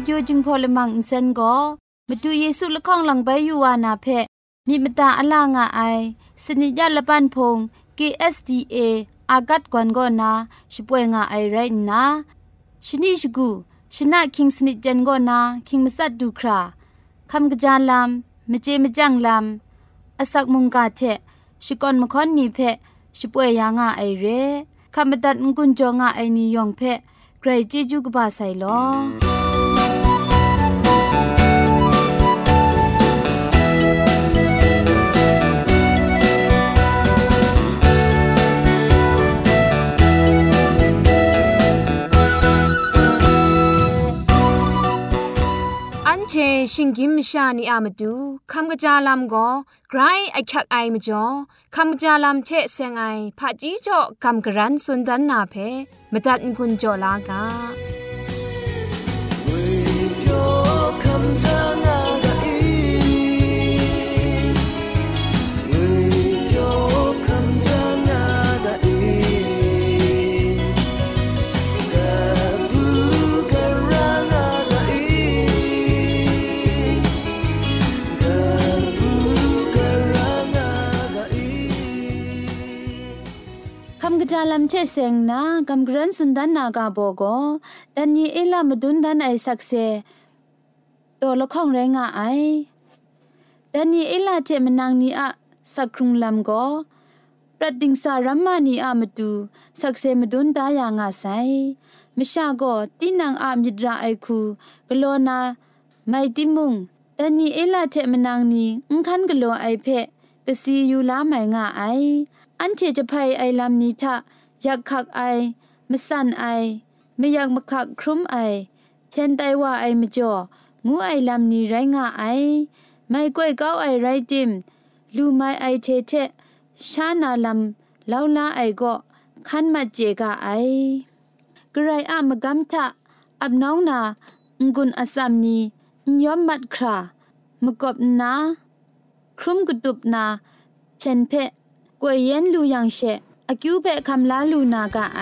AWR Radio จึงพอลมังอินเซนก็มาดูเยซูละข้องหลังใบยูวานาเพมีมตาอลางอไอสนิยาละปันพง KSDA อากัดกวนก็นาช่วยงาไอไรนะชนิชกูชนะคิงสนิจันก็นาคิงมัสัดดูคราคำกระจายลำมเจมจังลำอสักมุงกาเทชิกอนมคอนนีเพช่วยยางาไอเรคำบัดงกุนจงาไอนิยองเพใครจีจูกบาไซลอ ชิงกิมชานีอามาดูคำกะจาลำก็ไกรไอคักไอมาจ่อคำกะจาลำเชะเซงไอผาจีจ่อคำกระรันสุนดันนาเพมตัดกุญจ่อลากาาลัมเชเซงนากำกรันสุนดันนากาโบโกดันยีเอลามดุนดันไอสักเซตัวละข้องแรงไอดันยีเอลาเจมนางนีอะสักครุงลำโกประดิงสารัมมานีอะมตูสักเซมดุนดายางาไซมชาโกตินังอามิดราไอคูกโลนาไมติมุงดันยีเอลาเจมนางนีอุคันกโลไอเพกสียูลาไมงาไอ อันเทจะพายไอลำนี้ทะอยากขักไอมสั่นไอไม่อยากมาขักครุมไอเช่นไตว่าไอมจ่องูไอลำนี้ไรงาไอ ไม่ก้อยก้าไอไรจิมลูไม่ไอเทเทชานาลำเลาลาไอก็ขันมาเจกาไอกระไรอะมกำทะอับน้องนางุนอสัมนียอมมัดครามกบนา ครุมกุตุบนาเช่นเพ กวยเย็นลูยังเชอคิวเปคำลาลูนากะไอ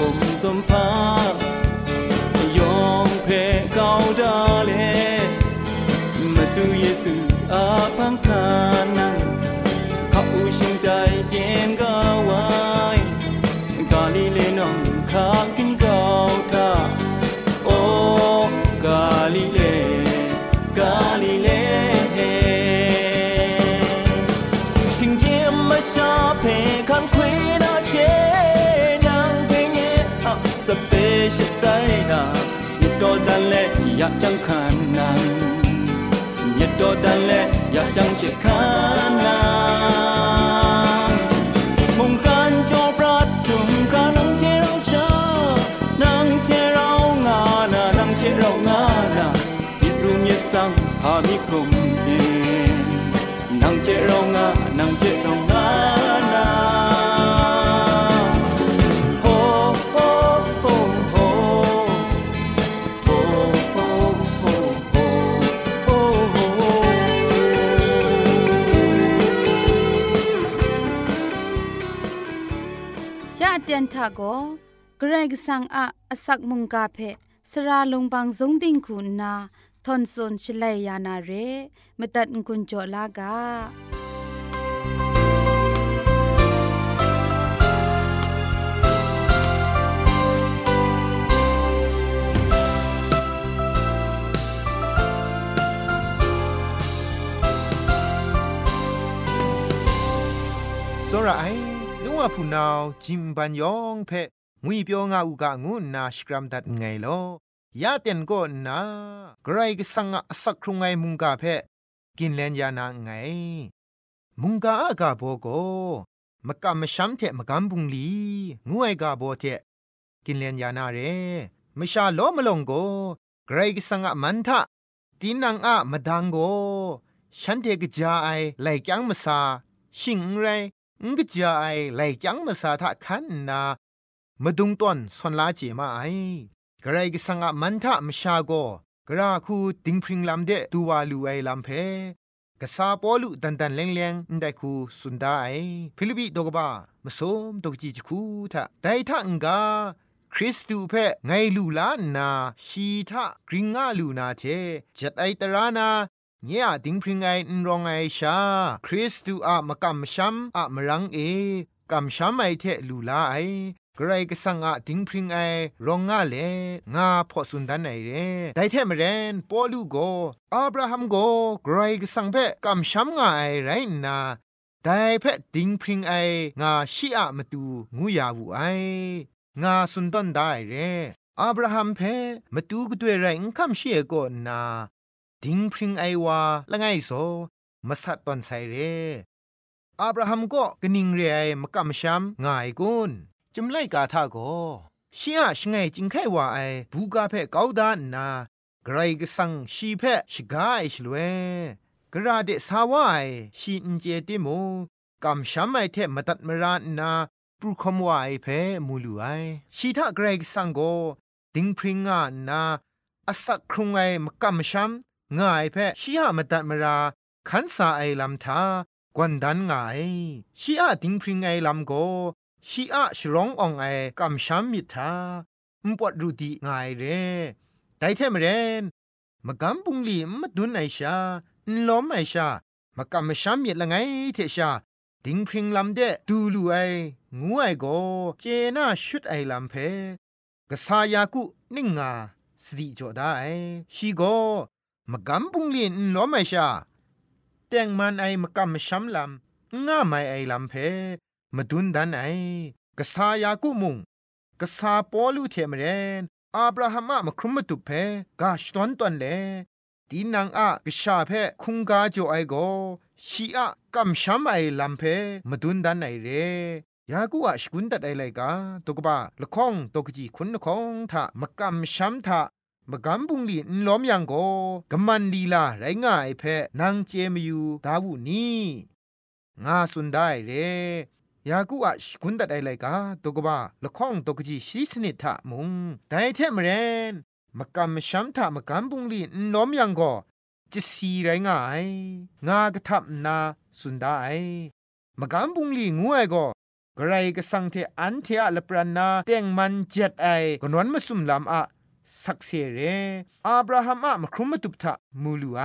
comes on 呀张看呐，一多单嘞呀张些看呐， าโกเกรกสังอาอสักมุงกาเพสราลงบางสงติงคุณนาทอนซนชลัยยานาเรมตัดกุญจลากาစောရအိုင် ว่าผู้นาวจิมบันยองเพงุยเปียวงาอุกะงูนาสกรัมดัดไงลอยาเต็นก็นาไกรก็สังอสักครุงไงมุงกาเพกินเลนยานาไง มุงกาอากาโบโกมะกะมะชัมเทมะกัมบุงลีงูไอกาโบเทกินเลนยานาเรมชาโลมะลงโกไกรก็สังอมันทะตีนังอะมะดังโกฉันเทกจาไอไหลจังมะซาชิงไร งกจาไอไหลจังมาสาทะคันนามาดุงต้นสนลาเจมาไอกระไรก็สังะมันทะมชาโกกระคูติงพริงลำเดตัวลูไอลำเพกษาปอลุดันดันเลงเลงได้คูสุนดาไอฟิลิปิดกบ้ามาสมดกจีจคูทะไดทะงกาคริสตูเพไงลูลานา ชีทะกริงอาลูนาเทจัดไอตรานา เนี่ยดิงพริงไงนรองไอชา คริสตูอะมะกัมชัมอะมรังเอกัมชัมไอเทลูลาไอกรายกสังอะดิงพริงไอรองงาเลงาพอสุนดันไอเรไดเทมเรนปอลูโกอับราฮัมโกกรายกสังเพกัมชัมงาไอไรนาไดเพดิงพริงไองาชิอะมาตูงูยาวูไองาสุนดันได้เรอับราฮัมเพมาตูก็ด้วยไรคัมเชียโกนา ดิงพริงไอวาละไงโซมาสัตตอนไซเรอับราฮัมก็กนิงเรไอมกำช้ำง่ายกุนจุมไลกาทาโกชียชงไงจิงไขว่าไอบูกาเพกาวดานนาไกรกสังชีเพชกาไอชลเวกระเดสาวายชีอินเจติโมกำช้ำไอเทมตัดมรานนาปรูคมวายเพมูลูไอชีทะเกรกสังโกดิงพริงงานนาอสักครุงไอมกัมชัม ง่ายเพชีหะมตัดมราขันสาไอลำทากวนดันง่ายชีอะดิงพริงไอลำโกชีอะชร้องอองไอกัมชัมมิทามปวดรูดีง่ายเร่ไดเทมเรนมากำปุงลีมาดุนไอชาล้อมไอชามากำมชัมมิละไงเทชาดิงพริงลำเดดูลูไองูไอโกเจน่าชุดไอลำเพกษายากุนิ่งงาสติจดได้ชีโก มกำปุงลีนล้อมไอชาแต่งมันไอมกำมชัมลำง่าไม่ไอลำเพมาดุนดันไอกษายากุมุงกษาปอลูเทมเรนอาบราฮัมอะมครุมมตุเพกาชตอนตอนเลดีนังอะกษาเพคุงกาจ่อไอโกชีอะกัมชัมไอลัมเพมาดุนดันไอเรยากูอะสกุนตัดไอไลกาตกบะละข้องตกจีคุณละข้องทามกัมชัมทา มกัมบุงลีนล้อมยังโกกมันลีลาไรง่ายเพะนางเจมยูดาวุนีงาสุนได้เรยากูอะชกุนตัดไอไลกาตกบะละข้องตกจีชีสนิทะมุงไดเทมเรนมกัมชัมทามกัมบุงลีนล้อมยังโกจะสีไรงายงากระทับนาสุนได้มกัมบุงลีงูไอโกไกรก็สังเทอันเทอะละปรานาเตียงมันเจ็ดไอกนวนมาสุมลำอะ สักเสเรอับราฮัมอะมครุมตุบทะมูลูไอ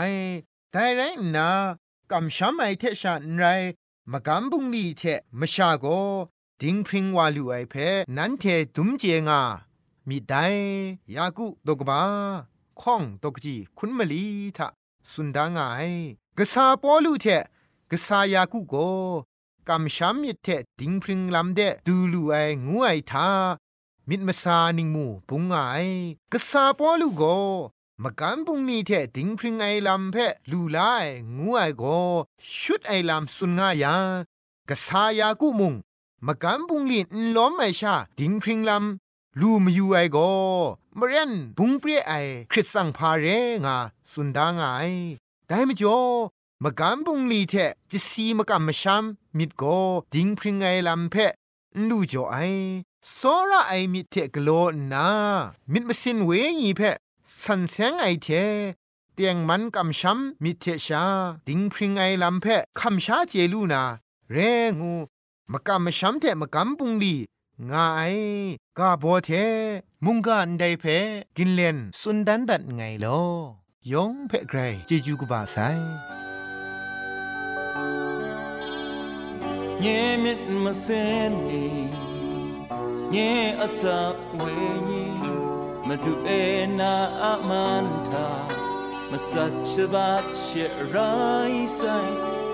แต่ไรนากำช้ำไอเทชาไรมกำบุงลีเทมชาโกดิงพริงวาลูไอเพนันเทดุมเจงามีได้ยากุตกบาข้องตกจีคุณมลีทะสุนดางายกษาปอลูเทกษายากุโกกำช้ำมิเทดิงพริงลำเดดูลูไองูไอทา มิดมาซานิงมูปุงไงกษาปอลูโกมกันปุงนี่เทดิงพริงไอลำเพลูไลงูไอโกชุดไอลำสุนงายากษายากุมุงมกันปุงลีนล้อมไอชาดิงพริงลำลูมยูไอโกมเรนบุงเปรไอคริสสังพาเรงาสุนดางไอได้มจ่อมกันปุงลีเทจะซีมกันมชัมมิดโกดิงพริงไอลำเพลูจ่อไอ စောရအိုင်မြစ်တဲ့ဂလောနာမြစ်မစင်ဝေညီဖက်ဆန်ဆန်းအိုက်တဲ့เตียงมันกำช้ำมิเทชา ดิงพริงไอลำเพะคำชาเจลูนาเรงูมกำมช้ำเทมกำปุงลีงาไอกาโบเทมุงกันไดเพกินเลนสุนดันดัดไงลอยองเพะไกรเจจูกบาไซเยมิดมาเซนี nye asa wenyi madu ena amanta masachabat she raisai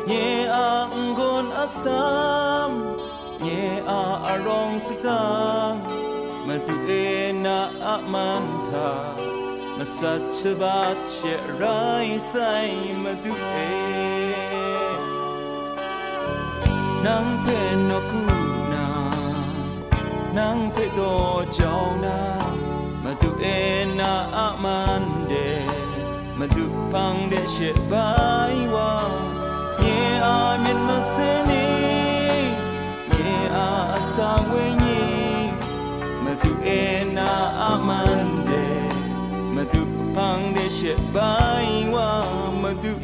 nye angon asam nye a mà sitang madu ena amanta masachabat she raisai madu e nang penokuu 낭 페도 정나 마두 에나 아만데 마두 방데 셰바이와 예 아멘 마세니 예 아사웨니 마두 에나 아만데 마두 방데 셰바이와 마두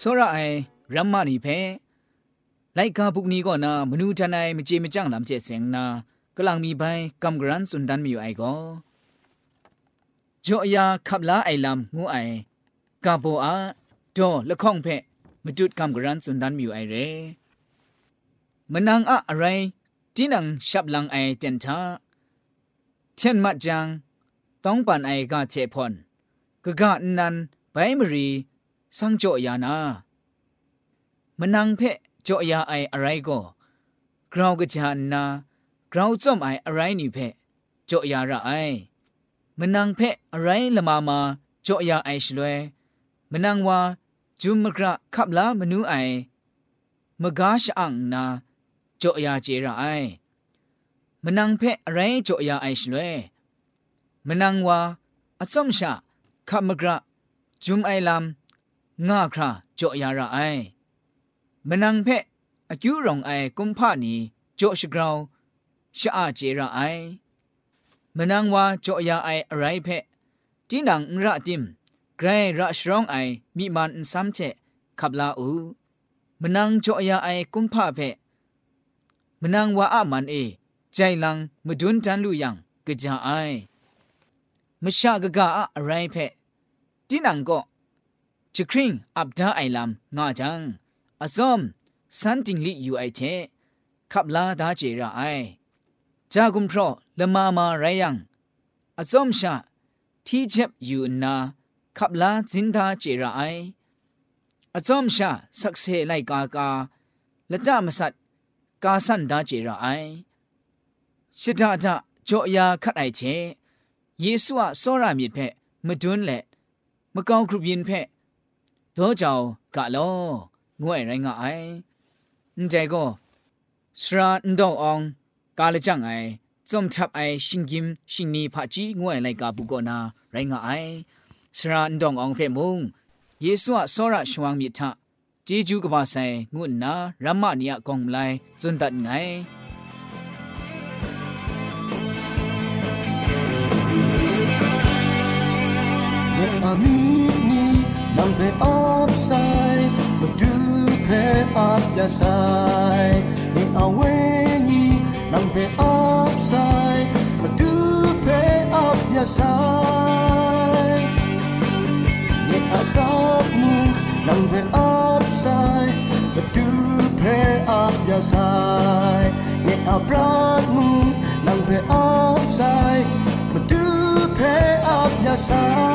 စောရအိုင်ရမ္မနီဖဲလိုက်ကာပုကနီကောနာမနူတနိုင်မကြေမကြန့်လမ်းကျဲစင်နာကလန်မီပိုင်ကမ်ဂရန်စွန်ဒန်မီအိုင်ကောဂျိုအယာခပ်လာအိုင်လမ်ငူအိုင်ကာပိုအာဒေါ်လခေါင်ဖဲမတုတ်ကမ်ဂရန်စွန်ဒန်မီအိုင်ရဲမနန်းအအရိုင်တင်းနန်ရှပ်လန်အိုင်တန်တာเช่นมะจังต้องปันไอกาเชพอนกะกะนันไปมรี สังโจยานามันนังเพะโจยาไออะไรก็กราวกะจานนากราวจอมไออะไรนี่เพะโจยาระไอมันนังเพะอะไรละมามาโจยาไอชลวยมันนังว่าจุมมกระขับลามนูไอมกาชอังนาโจยาเจระไอมันนังเพะอะไรโจยาไอชลวยมันนังว่าอสมชาขับมกระจุมไอลำ งาคราจ่อยาระไอมนังเพะอายุรองไอกุมพานีจ่อชกราวชะอาเจระไอมนังว่าจ่อยาไออะไรเพะจีนังระติมไกรระชรองไอมีมันซ้ำเจขับลาอูมนังจ่อยาไอกุมพาเพะมนังว่าอามันเอใจลังมดุนจันลุยังกะจาไอมชากะกะอะไรเพะจีนังก็ จะคริงอับดาไอลำงาจังอาซอมสันติงลิอยู่ไอเชขับลาดาเจระไอจากุมพรอละมามาไรยังอาซอมชาที่เจ็บอยู่นาขับลาจินดาเจระไออาซอมชาสักเซไลกากาละจามสัตกาสันดาเจระไอชิดาดาจ่อยาคัดไอเชเยซูอะซรามิเพมดุนเละมะกาวกรุบยินเพ တဲကိုစရာအန်တော့အောင်ကာလကြံအိုင်ဇုံချပ်အိုင်ရှင်ကင်ရှင်နီဖာချီငွေလိုက်ကပုကောနာရိုင်းငါအိုင်စရာအန်တော့အောင်ဖဲမုံယေဆုအစောရရှဝမ်မြစ်ထဂျေဂျူးကပါဆိုင်ငုနာရမနီယကောင်လိုင်းဇွန်ဒတ်ငိုင်อามีนีนังเพออฟไซมาดูเพออฟยาไซนี่เอาเวนีนังเพออฟไซมาดูเพออฟยาไซนี่อาซอบมูนังเพออฟไ ซมาดูเพออฟยาไซนี่อาบราดมูนังเพออฟไซมาดูเพออฟยาไซ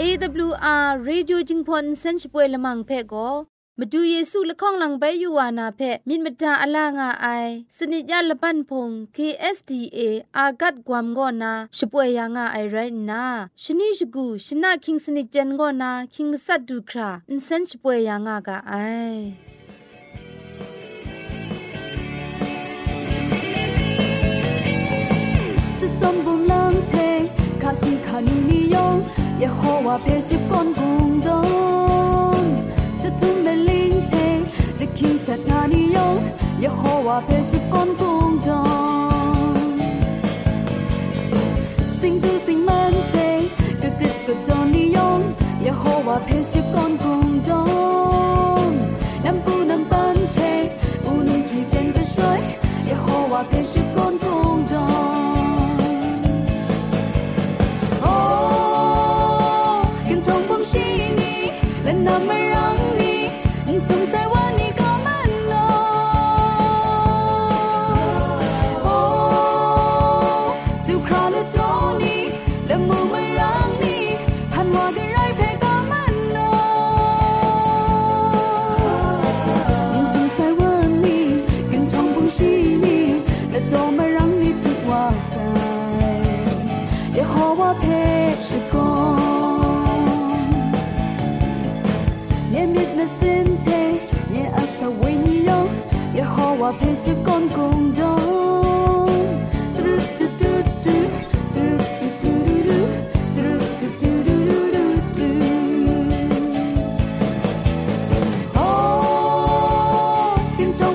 AWR Radio Jingpon Senchpoe Lamang Phe go มาดูเยซูละข้องหลังใบยูวานาเพมินมดาอลางาไอสนิจยาละปันพง KSDA อากัดกวามกอนาช่วยยางาไอไรนาชนิชกูชนะคิงสนิจเจนกอนาคิงมัสัดดูคราอินเซนช่วยยาง 耶和华必说干共党，这准备聆听，这其实那里用，耶和华必说干共党。สิ่งดูสิ่งมัเทก็กริบก็จนนิยมย่าโว่าเพชร can talk.